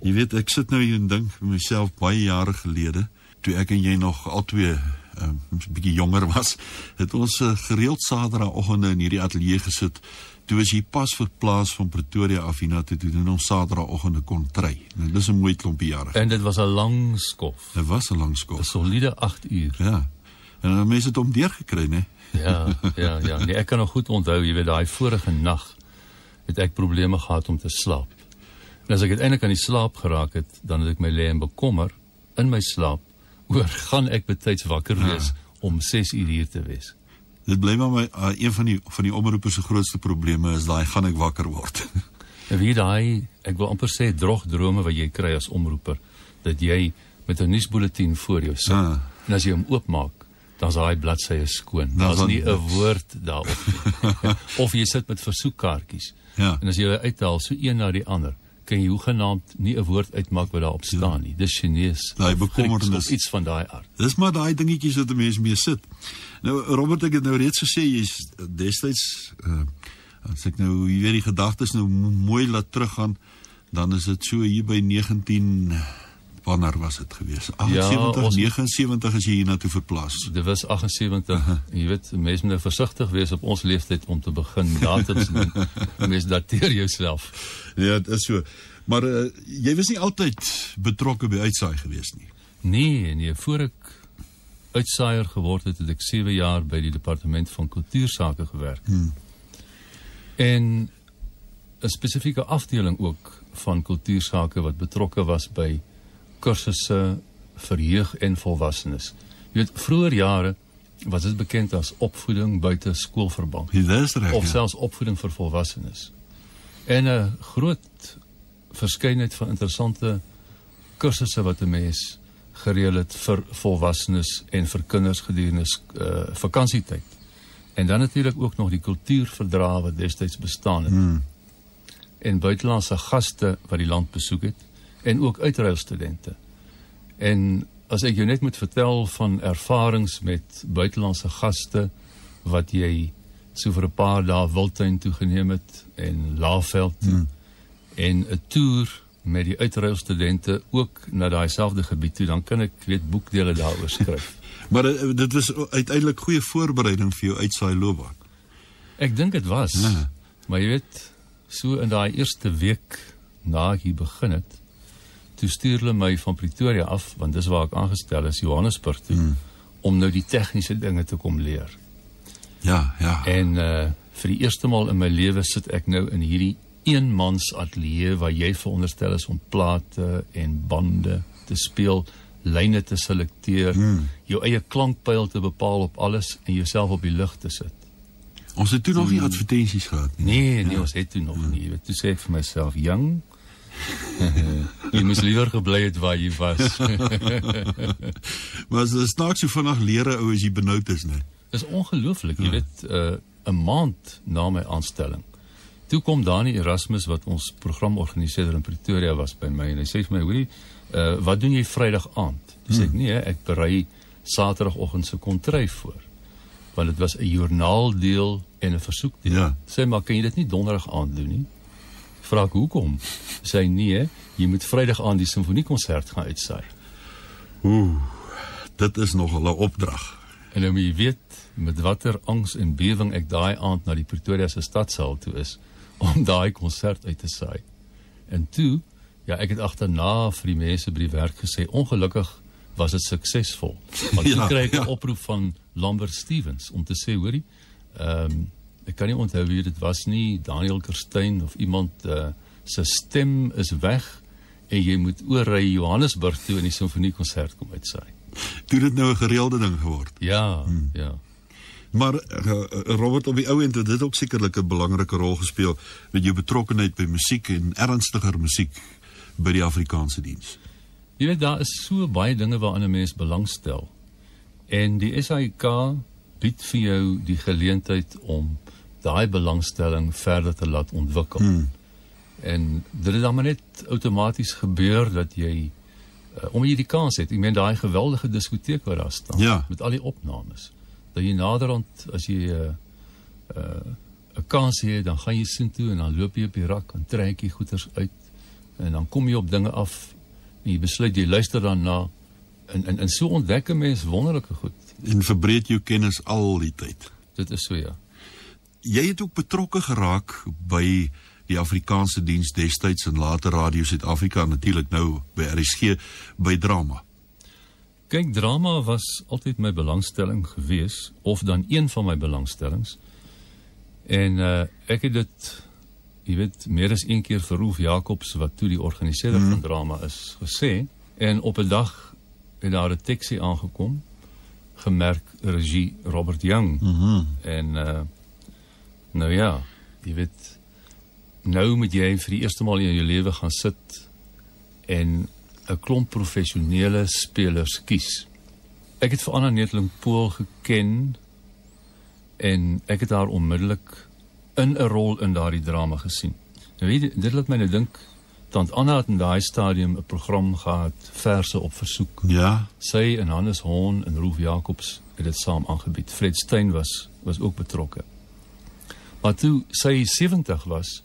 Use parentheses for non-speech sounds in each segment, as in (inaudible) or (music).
Jy weet, ek sit nou hier en dink vir myself baie jare gelede, toe ek en jy nog albei 'n um, bietjie jonger was, het ons uh, gereeld Saterdagoggende in hierdie ateljee gesit. Toe is hy pas verplaas van Pretoria af hiernatoe toe doen ons Saterdagoggende kon trei. Nou dis 'n mooi klompie jare. En dit was 'n lang skof. Dit was 'n lang skof. 'n Soliede 8 uur. Ja. En dan mense het hom deurgekry, né? Ja, ja, ja. Nee, ek kan nog goed onthou, jy weet daai vorige nag het ek probleme gehad om te slaap. En as ek uiteindelik aan die slaap geraak het, dan het ek my lê en bekommer in my slaap oor gaan ek betyds wakker wees ja. om 6 uur hier te wees. Dit bly maar my uh, een van die van die omroepers se grootste probleme is daai gaan ek wakker word. (laughs) En wie daai ek wil amper sê drog drome wat jy kry as omroeper dat jy met 'n nuusbulletin voor jou sit. Ja. En as jy hom oopmaak, dan's daai bladsye skoon. Daar's nie 'n woord daarop nie. (laughs) of jy sit met versoekkaartjies. Ja. En as jy hulle uithaal so een na die ander, kan jy hoegenaamd nie 'n woord uitmaak wat daarop staan nie. Dis Chinese. Daai bekommernis iets van daai aard. Dis maar daai dingetjies wat 'n mens mee sit. Nou Robert ek het nou reeds gesê jy's destyds uh as ek nou jy weet die gedagtes nou mooi laat teruggaan, dan is dit so hier by 19 wanneer was dit gewees? 78 ja, ons, 79 as jy hier na toe verplaas. Dit was 78. Uh -huh. Jy weet, mense moet nou versigtig wees op ons leeftyd om te begin datums noem. (laughs) Mense dateer jouself. Ja, dit is so. Maar uh, jy was nie altyd betrokke by uitsaai gewees nie. Nee, nee, voor ek uitsaaier geword het, het ek 7 jaar by die departement van kultuursake gewerk. Hmm. En 'n spesifieke afdeling ook van kultuursake wat betrokke was by kursusse vir jeug en volwassenes. Jy weet, vroeër jare was dit bekend as opvoeding buite skoolverband. Dit is reg. Of ja. selfs opvoeding vir volwassenes. En 'n groot verskeidenheid van interessante kursusse wat 'n mens gereël het vir volwassenes en vir kinders gedurende uh, vakansietyd. En dan natuurlik ook nog die kultuurverdrae wat destyds bestaan het. Hmm. En buitelandse gaste wat die land besoek het en ook uitruilstudente. En as ek jou net moet vertel van ervarings met buitelandse gaste wat jy so vir 'n paar dae Wildtuin toe geneem het en Laagveld hmm. en 'n toer met die uitruilstudente ook na daai selfde gebied toe, dan kan ek weet boekdele daaroor skryf. (laughs) maar uh, dit was uiteindelik goeie voorbereiding vir jou uitsaai loopbaan. Ek dink dit was. Nee. Maar jy weet, so in daai eerste week na ek hier begin het, toe stuur hulle my van Pretoria af want dis waar ek aangestel is Johannesburg toe hmm. om nou die tegniese dinge te kom leer. Ja, ja. En uh vir die eerste maal in my lewe sit ek nou in hierdie eenmans ateljee waar jy veronderstel is om plate en bande te speel, lyne te selekteer, hmm. jou eie klankpyl te bepaal op alles en jouself op die lug te sit. Ons het toe nog nie advertensies gehad nie. Nee, nee, ja. ons het toe nog hmm. nie. Toe sê ek vir myself, "Jong, (laughs) jy moes liewer gebly het waar jy was. (laughs) maar as dit snaaks so vinnig leer ou as jy benoud is, né? Dis ongelooflik, jy ja. weet, uh, 'n uh, maand na my aanstelling. Toe kom Dani Erasmus wat ons program organiseer in Pretoria was by my en hy sê vir my, "Hoorie, uh, wat doen jy Vrydag aand?" Dis hmm. ek nee, ek berei Saterdagoggend se kontryf voor. Want dit was 'n joernaaldeel en 'n versoekdeel. Ja. Sê maar, kan jy dit nie Donderdag aand doen nie? Vra ek hoekom? Sy nee, jy moet Vrydag aan die simfoniekonsert gaan uitsaai. Ooh, dit is nog 'n opdrag. En nou jy weet met watter angs en bewering ek daai aand na die Pretoria se stadsaal toe is om (laughs) daai konsert uit te saai. En toe, ja, ek het agterna vir die mense by die werk gesê, ongelukkig was dit suksesvol. (laughs) Want ek ja, kry 'n ja. oproep van Lambert Stevens om te sê, hoorie, ehm um, ek kan nie onthou wie dit was nie, Daniel Kerstyn of iemand uh, se stem is weg en jy moet oorry Johannesburg toe in die simfoniekonsert kom uitsaai. Toe dit nou 'n gereelde ding geword. Ja, hmm. ja. Maar uh, Robert op die ou end het dit ook sekerlik 'n belangrike rol gespeel met jou betrokkeheid by musiek en ernstiger musiek by die Afrikaanse diens. Jy weet daar is so baie dinge waaraan 'n mens belangstel. En die SAIK bied vir jou die geleentheid om daai belangstelling verder te laat ontwikkel. Hmm. En dit het dan maar net outomaties gebeur dat jy uh, om jy die kans het. Ek meen daai geweldige diskoteek waar daar staan ja. met al die opnames. Dat jy naderhand as jy 'n uh, uh, 'n kans het, dan gaan jy sien toe en dan loop jy op die rak en trek jy goeders uit En dan kom jy op dinge af en jy besluit jy luister daarna en en en so ontdek 'n mens wonderlike goed. En verbreed jou kennis al die tyd. Dit is so ja. Jy het ook betrokke geraak by die Afrikaanse diens destyds en later Radio Suid-Afrika natuurlik nou by RSG by drama. Kyk, drama was altyd my belangstelling gewees of dan een van my belangstellings. En uh ek het dit jy weet meer as een keer vir Roof Jacobs wat toe die organiseerder hmm. van drama is gesê en op 'n dag het daar 'n teksie aangekom gemerk regie Robert Young. Mhm. Mm en uh nou ja, jy weet nou moet jy vir die eerste maal in jou lewe gaan sit en 'n klomp professionele spelers kies. Ek het vir Anna Netling Pool geken en ek het haar onmiddellik in 'n rol in daardie drama gesien. Nou weet jy, dit laat my nou dink tant Anna het in daai stadium 'n program gehad verse op versoek. Ja. Sy en Hannes Hon en Roof Jacobs het dit saam aangebied. Fred Stein was was ook betrokke. Maar toe sy 70 was,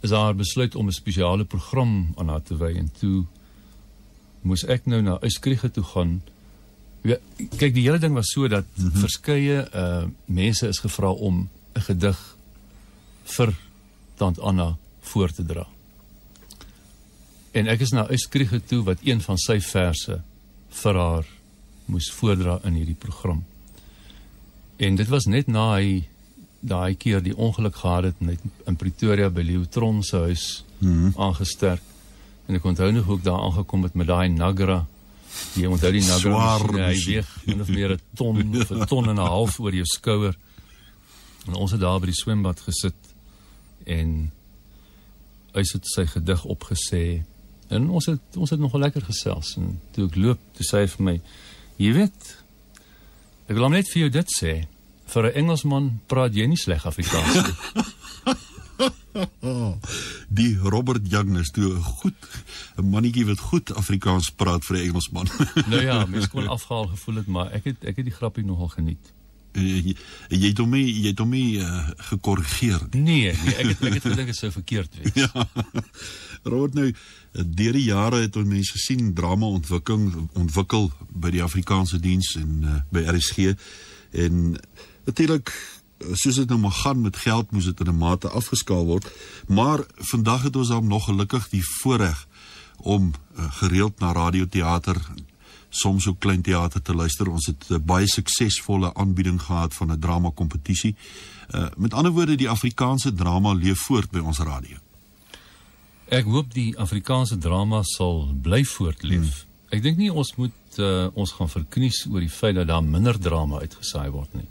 is haar besluit om 'n spesiale program aan haar te wy en toe moes ek nou na Uskriege toe gaan. Ja, kyk die hele ding was so dat mm -hmm. verskeie uh mense is gevra om 'n gedig vir tant Anna voor te dra. En ek is na Uskriege toe wat een van sy verse vir haar moes voordra in hierdie program. En dit was net na hy daai keer die ongeluk gehad het net in Pretoria by Leotron se huis mm aangesterk. En ek onthou nog hoe ek daar aangekom het met daai Nagra. Jy onthou die Nagra Swaar masjien, hy masjien. weeg min of meer 'n ton (laughs) of 'n ton en 'n half oor jou skouer. En ons het daar by die swembad gesit en hy het sy gedig opgesê en ons het ons het nogal lekker gesels en toe ek loop, toe sê hy vir my: "Jy weet, ek wil hom net vir jou dit sê, vir 'n Engelsman praat jy nie sleg Afrikaans nie." (laughs) Die Robert Young is toe 'n goed 'n mannetjie wat goed Afrikaans praat vir 'n Engelsman. (laughs) nou ja, mens kon afgehaal gevoel het, maar ek het ek het die grappie nogal geniet. jy, jy het hom nie jy het hom nie uh, gekorrigeer nie. Nee, nee, (laughs) ek het ek het gedink dit sou verkeerd wees. Ja. Robert nou deur die jare het ons mense gesien drama ontwikkeling ontwikkel by die Afrikaanse diens en uh, by RSG en natuurlik soos dit nou maar gaan met geld moes dit in 'n mate afgeskaal word maar vandag het ons dan nog gelukkig die voorreg om uh, gereeld na radioteater soms ook klein teater te luister ons het 'n baie suksesvolle aanbieding gehad van 'n drama kompetisie uh, met ander woorde die Afrikaanse drama leef voort by ons radio Ek hoop die Afrikaanse drama sal bly voortleef. Hmm. Ek dink nie ons moet uh, ons gaan verknies oor die feit dat daar minder drama uitgesaai word nie.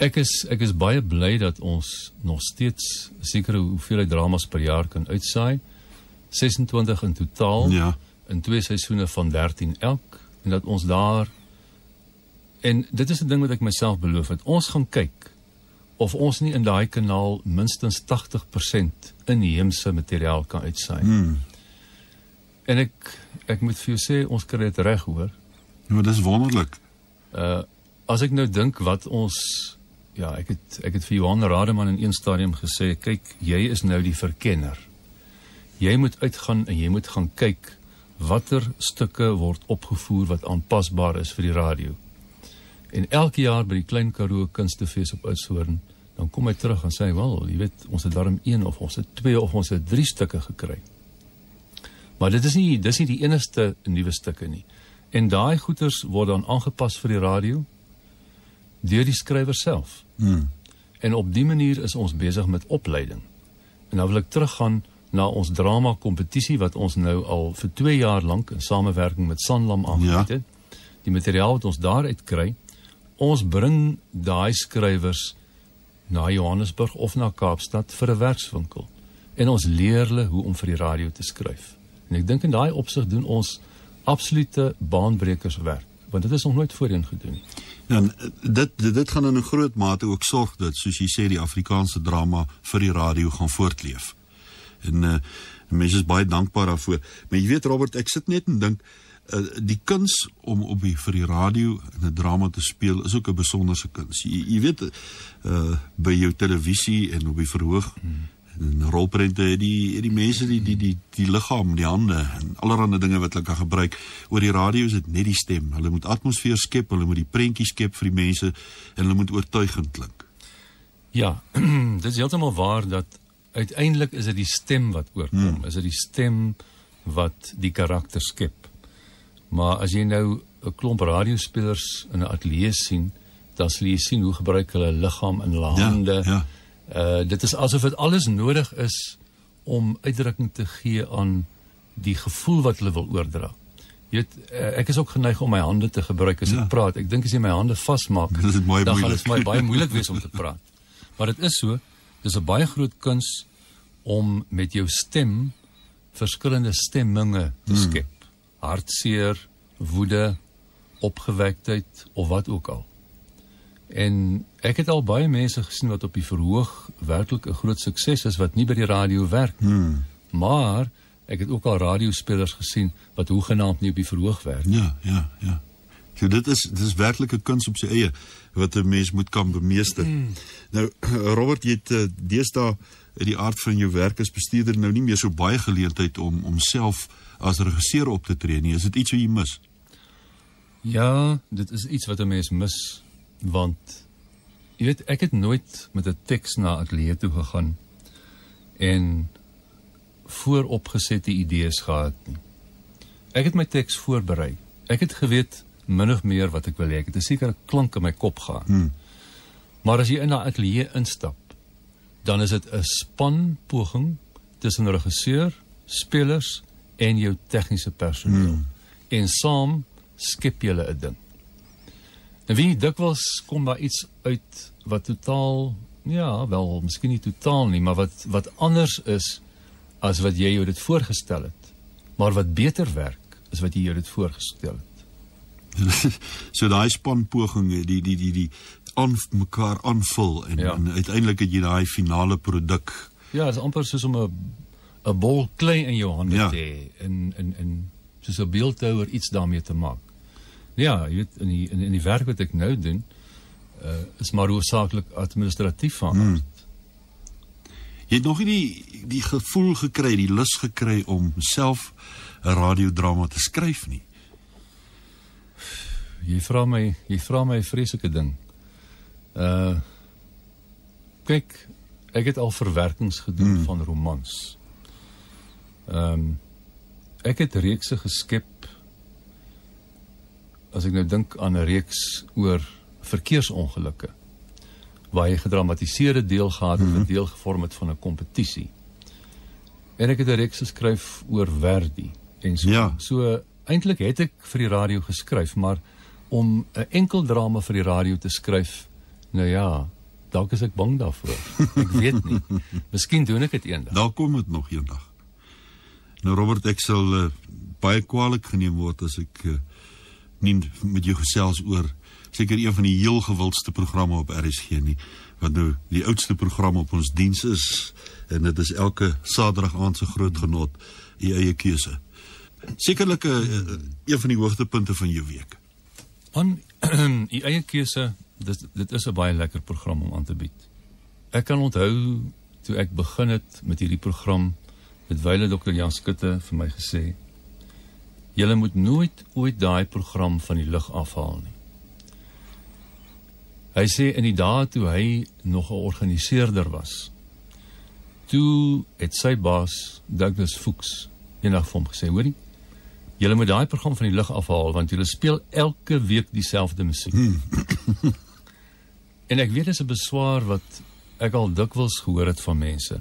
Ek is ek is baie bly dat ons nog steeds sekere hoeveelheid dramas per jaar kan uitsaai. 26 in totaal ja in twee seisoene van 13 elk en dat ons daar en dit is 'n ding wat ek myself beloof het. Ons gaan kyk of ons nie in daai kanaal minstens 80% inheemse materiaal kan uitsaai. hmm. En ek ek moet vir jou sê ons kry dit reg hoor. Ja, maar dis wonderlik. Uh as ek nou dink wat ons ja, ek het ek het vir Johan Rademan in een stadium gesê, kyk, jy is nou die verkenner. Jy moet uitgaan en jy moet gaan kyk watter stukke word opgevoer wat aanpasbaar is vir die radio. En elke jaar by die Klein Karoo Kunstefees op Oudtshoorn, dan kom hy terug en sê, "Wel, jy weet, ons het darm een of ons het twee of ons het drie stukke gekry." Maar dit is nie dis nie die enigste nuwe stukke nie. En daai goeters word dan aangepas vir die radio deur die skrywer self. Hmm. En op die manier is ons besig met opleiding. En nou wil ek teruggaan na ons drama kompetisie wat ons nou al vir 2 jaar lank in samewerking met Sanlam aangebied Ja. Die materiaal wat ons daaruit kry, ons bring daai skrywers na Johannesburg of na Kaapstad vir 'n werkswinkel en ons leer hulle hoe om vir die radio te skryf. En ek dink in daai opsig doen ons absolute baanbrekerswerk, want dit is nog nooit voorheen gedoen nie. En eh, dit dit, dit gaan in 'n groot mate ook sorg dat soos jy sê die Afrikaanse drama vir die radio gaan voortleef. En uh mense is baie dankbaar daarvoor. Maar jy weet Robert, ek sit net en dink uh die kuns om op die vir die radio 'n drama te speel is ook 'n besonderse kuns. Jy, jy weet uh by jou televisie en op die verhoog hmm. En rolprente het die het die mense die die die die liggaam, die hande en allerlei dinge wat hulle kan gebruik. Oor die radio is dit net die stem. Hulle moet atmosfeer skep, hulle moet die prentjies skep vir die mense en hulle moet oortuigend klink. Ja, (clears throat) dit is heeltemal waar dat uiteindelik is dit die stem wat oorkom. Hmm. Is dit die stem wat die karakter skep. Maar as jy nou 'n klomp radiospelers in 'n ateljee sien, dan sal jy sien hoe gebruik hulle liggaam en hulle hande. Ja, ja. Uh dit is asof dit alles nodig is om uitdrukking te gee aan die gevoel wat hulle wil oordra. Jy weet, uh, ek is ook geneig om my hande te gebruik as Ja. ek praat. Ek dink as jy my hande vasmaak, (laughs) dan gaan moeilik. dit vir my baie moeilik wees om te praat. Maar dit is so, dis 'n baie groot kuns om met jou stem verskillende stemminge te skep. Hartseer, woede, opgewektheid of wat ook al. En ek het al baie mense gesien wat op die verhoog werklik 'n groot sukses is wat nie by die radio werk nie. Hmm. Maar ek het ook al radiospelers gesien wat hoegenaamd nie op die verhoog werk nie. Ja, ja, ja. So dit is dit is werklik 'n kuns op sy eie wat 'n mens moet kan bemeester. Mm. Nou (clears throat) Robert, jy het uh, deesdae uit die aard van jou werk as bestuurder nou nie meer so baie geleentheid om om self as regisseur op te tree nie. Is dit iets wat jy mis? Ja, dit is iets wat 'n mens mis want jy weet ek het nooit met 'n teks na ateljee toe gegaan en vooropgesette idees gehad nie. Ek het my teks voorberei. Ek het geweet min of meer wat ek wil hê. Ek het 'n sekere klank in my kop gehad. Hmm. Maar as jy in 'n ateljee instap, dan is dit 'n span poging tussen regisseur, spelers en jou tegniese personeel. Hmm. En saam skep julle 'n ding. En wie dikwels kom daar iets uit wat totaal ja, wel, miskien nie totaal nie, maar wat wat anders is as wat jy jou dit voorgestel het. Maar wat beter werk as wat jy jou dit voorgestel het. (laughs) so daai spanpoging die die die die aan mekaar aanvul en, Ja. en uiteindelik het jy daai finale produk. Ja, dit is amper soos om 'n 'n bol klei in jou hande Ja. te hê en en en soos 'n beeldhouer iets daarmee te maak. Ja, jy weet in die in, in die werk wat ek nou doen, uh, is maar hoofsaaklik administratief van. Hmm. aard. Jy het nog nie die die gevoel gekry, die lus gekry om self 'n radiodrama te skryf nie. Jy vra my, jy vra my 'n vreeslike ding. Uh kyk, ek het al verwerkings gedoen Hmm. van romans. Ehm um, ek het reekse geskep as ek nou dink aan 'n reeks oor verkeersongelukke waar jy gedramatiseerde deel gehad het wat deel gevorm het van 'n kompetisie. En ek het 'n reeks geskryf oor Verdi en so. Ja. So eintlik het ek vir die radio geskryf, maar om 'n enkel drama vir die radio te skryf, nou ja, dalk is ek bang daarvoor. Ek weet nie. (laughs) Miskien doen ek dit eendag. Daar kom dit nog eendag. Nou Robert, ek sal uh, baie kwaadlik geneem word as ek uh, nie met jou gesels oor seker een van die heel gewildste programme op RSG nie, wat nou die oudste program op ons diens is en dit is elke Saterdag aand se groot genot, u eie keuse. Sekerlik 'n uh, een van die hoogtepunte van jou week. Man, (clears throat) u eie keuse, dit dit is 'n baie lekker program om aan te bied. Ek kan onthou toe ek begin het met hierdie program, het wyle dokter Jan Skutte vir my gesê: "Julle moet nooit ooit daai program van die lug afhaal nie." Hy sê in die dae toe hy nog 'n organiseerder was, toe het sy baas Douglas Fuchs eendag vir hom gesê: "Hoorie, Julle moet daai program van die lug afhaal want julle speel elke week dieselfde musiek. Hmm. (coughs) en ek weet dit is 'n beswaar wat ek al dikwels gehoor het van mense.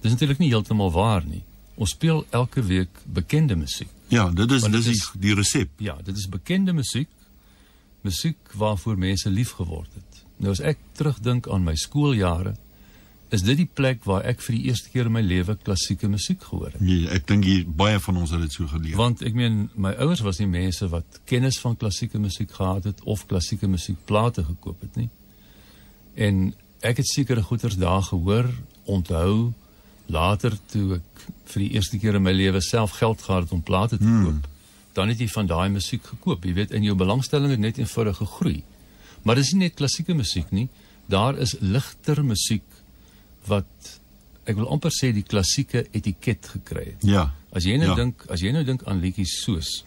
Dis natuurlik nie heeltemal waar nie. Ons speel elke week bekende musiek. Ja, dit is dis dit die, is- die resep. Ja, dit is bekende musiek. Musiek waarvoor mense lief geword het. Nou as ek terugdink aan my skooljare, is dit die plek waar ek vir die eerste keer in my lewe klassieke musiek gehoor het. Nee, ek dink jy baie van ons het dit so geleer. Want ek meen my ouers was nie mense wat kennis van klassieke musiek gehad het of klassieke musiekplate gekoop het nie. En ek het sekere goeters daar gehoor, onthou later toe ek vir die eerste keer in my lewe self geld gehad het om plate te Hmm. koop. Dan het jy van daai musiek gekoop. Jy weet in jou belangstelling het net eenvoudig gegroei. Maar dis nie net klassieke musiek nie. Daar is ligter musiek wat ek wil amper sê die klassieke etiket gekry het. Ja. As jy nou Ja. dink, as jy nou dink aan liedjies soos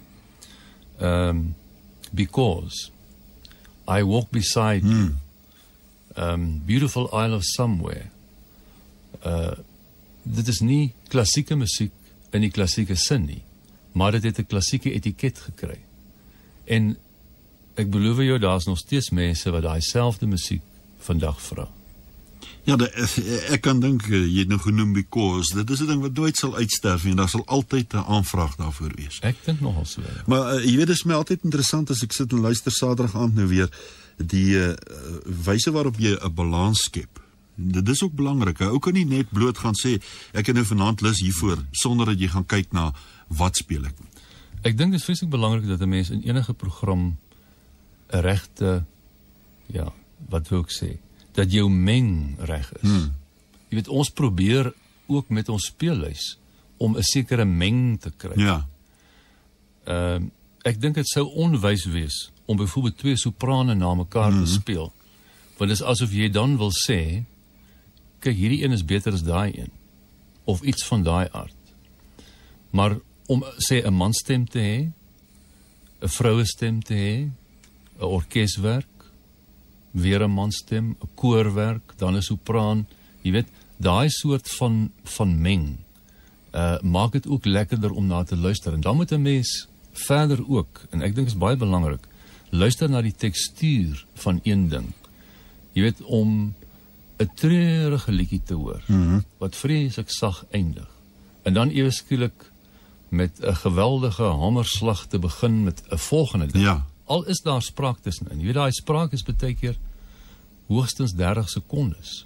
ehm um, because I walk beside Hmm. you. Ehm um, beautiful isle of somewhere. Uh dit is nie klassieke musiek in die klassieke sin nie, maar dit het 'n klassieke etiket gekry. En ek beloof jou daar's nog steeds mense wat daai selfde musiek vandag vra. Ja, de, ek kan dink eh, jy het nou genoem because dit is 'n ding wat nooit sal uitsterf nie en daar sal altyd 'n aanvraag daarvoor wees. Ek dink nogal so. Ja. Maar uh, jy weet dit is my altyd interessant as ek sit en luister Saterdag aand nou weer die uh, wyse waarop jy 'n balans skep. Dit is ook belangrik. 'n Ou kan nie net bloot gaan sê ek het nou vanaand lus hiervoor sonder dat jy gaan kyk na wat speel ek. Ek dink dit is vreeslik belangrik dat 'n mens in enige program 'n regte ja, wat wil ek sê, dat jou meng reg is. Hmm. Jy weet ons probeer ook met ons speellys om 'n sekere meng te kry. Ja. Ehm uh, ek dink dit sou onwys wees om byvoorbeeld twee soprane na mekaar mm -hmm. te speel. Want dit is asof jy dan wil sê kyk hierdie een is beter as daai een. Of iets van daai aard. Maar om sê 'n manstem te hê, 'n vroue stem te hê, 'n orkeswerk, weer 'n manstem, 'n koorwerk, dan 'n sopraan, jy weet, daai soort van van meng uh maak dit ook lekkerder om na te luister. En dan moet 'n mens verder ook en ek dink is baie belangrik luister na die tekstuur van een ding. Jy weet om 'n treurige liedjie te hoor mm -hmm. wat vreeslik sag eindig en dan ewe skielik met 'n geweldige hamerslag te begin met 'n volgende ding Ja. al is daar spraak tussenin jy weet daai spraak is baie keer hoogstens 30 sekondes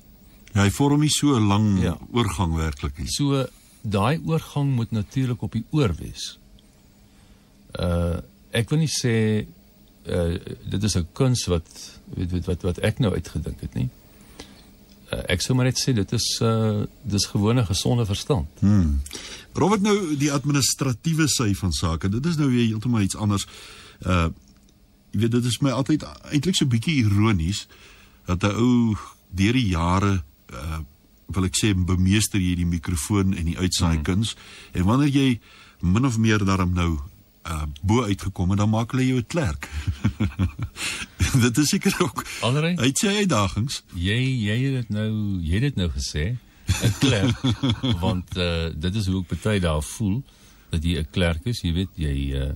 Ja, hy vorm nie so 'n lang Ja. oorgang werklik nie. So daai oorgang moet natuurlik op die oor wees. Uh ek wil nie sê uh dit is 'n kuns wat weet weet wat wat ek nou uitgedink het nie. Uh, ek sou maar net sê dit is uh dis gewone gesonde verstand. Hmm. Robert nou die administratiewe sy van sake. Dit is nou weer heeltemal iets anders. Uh jy weet dit is my altyd eintlik so bietjie ironies dat 'n ou deur die jare uh wil ek sê bemeester jy die mikrofoon en die uitsaai kuns hmm. en wanneer jy min of meer daarom nou uh bo uitgekom het dan maak hulle jou 'n klerk. (laughs) dit is seker ook Andery? uit sy uitdagings. Jy jy het dit nou jy het dit nou gesê. 'n Klerk (laughs) want uh dit is hoe ek baie daar voel dat jy 'n klerk is, jy weet jy uh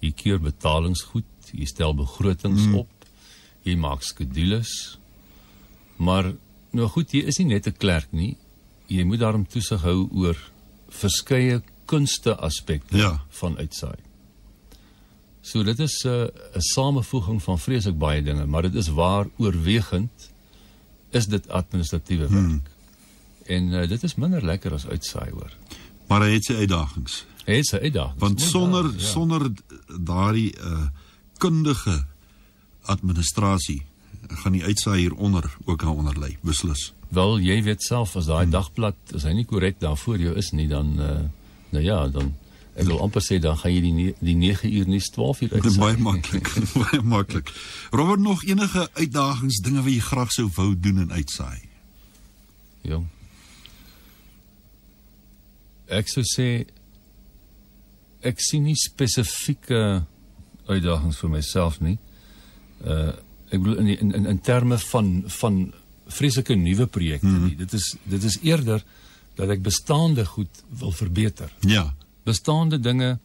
jy keur betalings goed, jy stel begrotings mm. op, jy maak skedules. Maar nou goed, jy is nie net 'n klerk nie. Jy moet daarom toesig hou oor verskeie kunste aspekte Ja. van uitsaai. So dit is 'n uh, 'n samevoeging van vreeslik baie dinge, maar dit is waar oorwegend is dit administratiewe werk. Hmm. En uh, dit is minder lekker as uitsaai hoor. Maar hy het sy uitdagings. Hy het sy uitdagings. Want sonder daar, ja. sonder daardie uh kundige administrasie gaan die uitsaai hieronder ook daaronder lê, beslis. Wel, jy weet self as daai hmm. dagblad as hy nie korrek daar voor jou is nie, dan uh, nou ja, dan ek wil amper sê dan gaan jy die ne- die 9 uur nie 12 uur Dit is baie maklik, (laughs) baie maklik. Robert nog enige uitdagings, dinge wat jy graag sou wou doen en uitsaai? Jong. Ek sou sê ek sien nie spesifieke uitdagings vir myself nie. Uh ek bedoel in die- in in, in terme van van vreeslike nuwe projekte mm. nie. Dit is dit is eerder dat ek bestaande goed wil verbeter. Ja. Bestaande dinge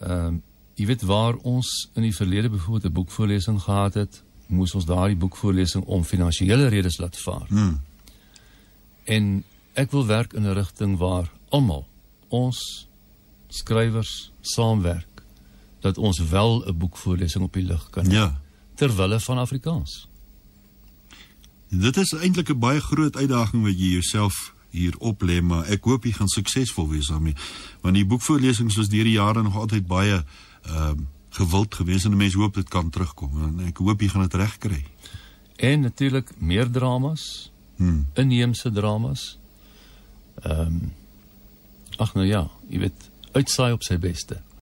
ehm uh, jy weet waar ons in die verlede byvoorbeeld 'n boekvoorlesing gehad het, moes ons daardie boekvoorlesing om finansiële redes laat vaar. Hmm. En ek wil werk in 'n rigting waar almal ons skrywers saamwerk dat ons wel 'n boekvoorlesing op die lig kan hê Ja. ter wille van Afrikaans. Dit is eintlik 'n baie groot uitdaging wat jy jouself hier oplê, maar ek hoop jy gaan suksesvol wees daarmee. Want die boekvoorlesings was deur die jare nog altyd baie ehm uh, gewild geweest en mense hoop dit kan terugkom en ek hoop jy gaan dit regkry. En natuurlik meer dramas, Hmm. inheemse dramas. Ehm um, ag nou ja, jy weet uitsaai op sy beste.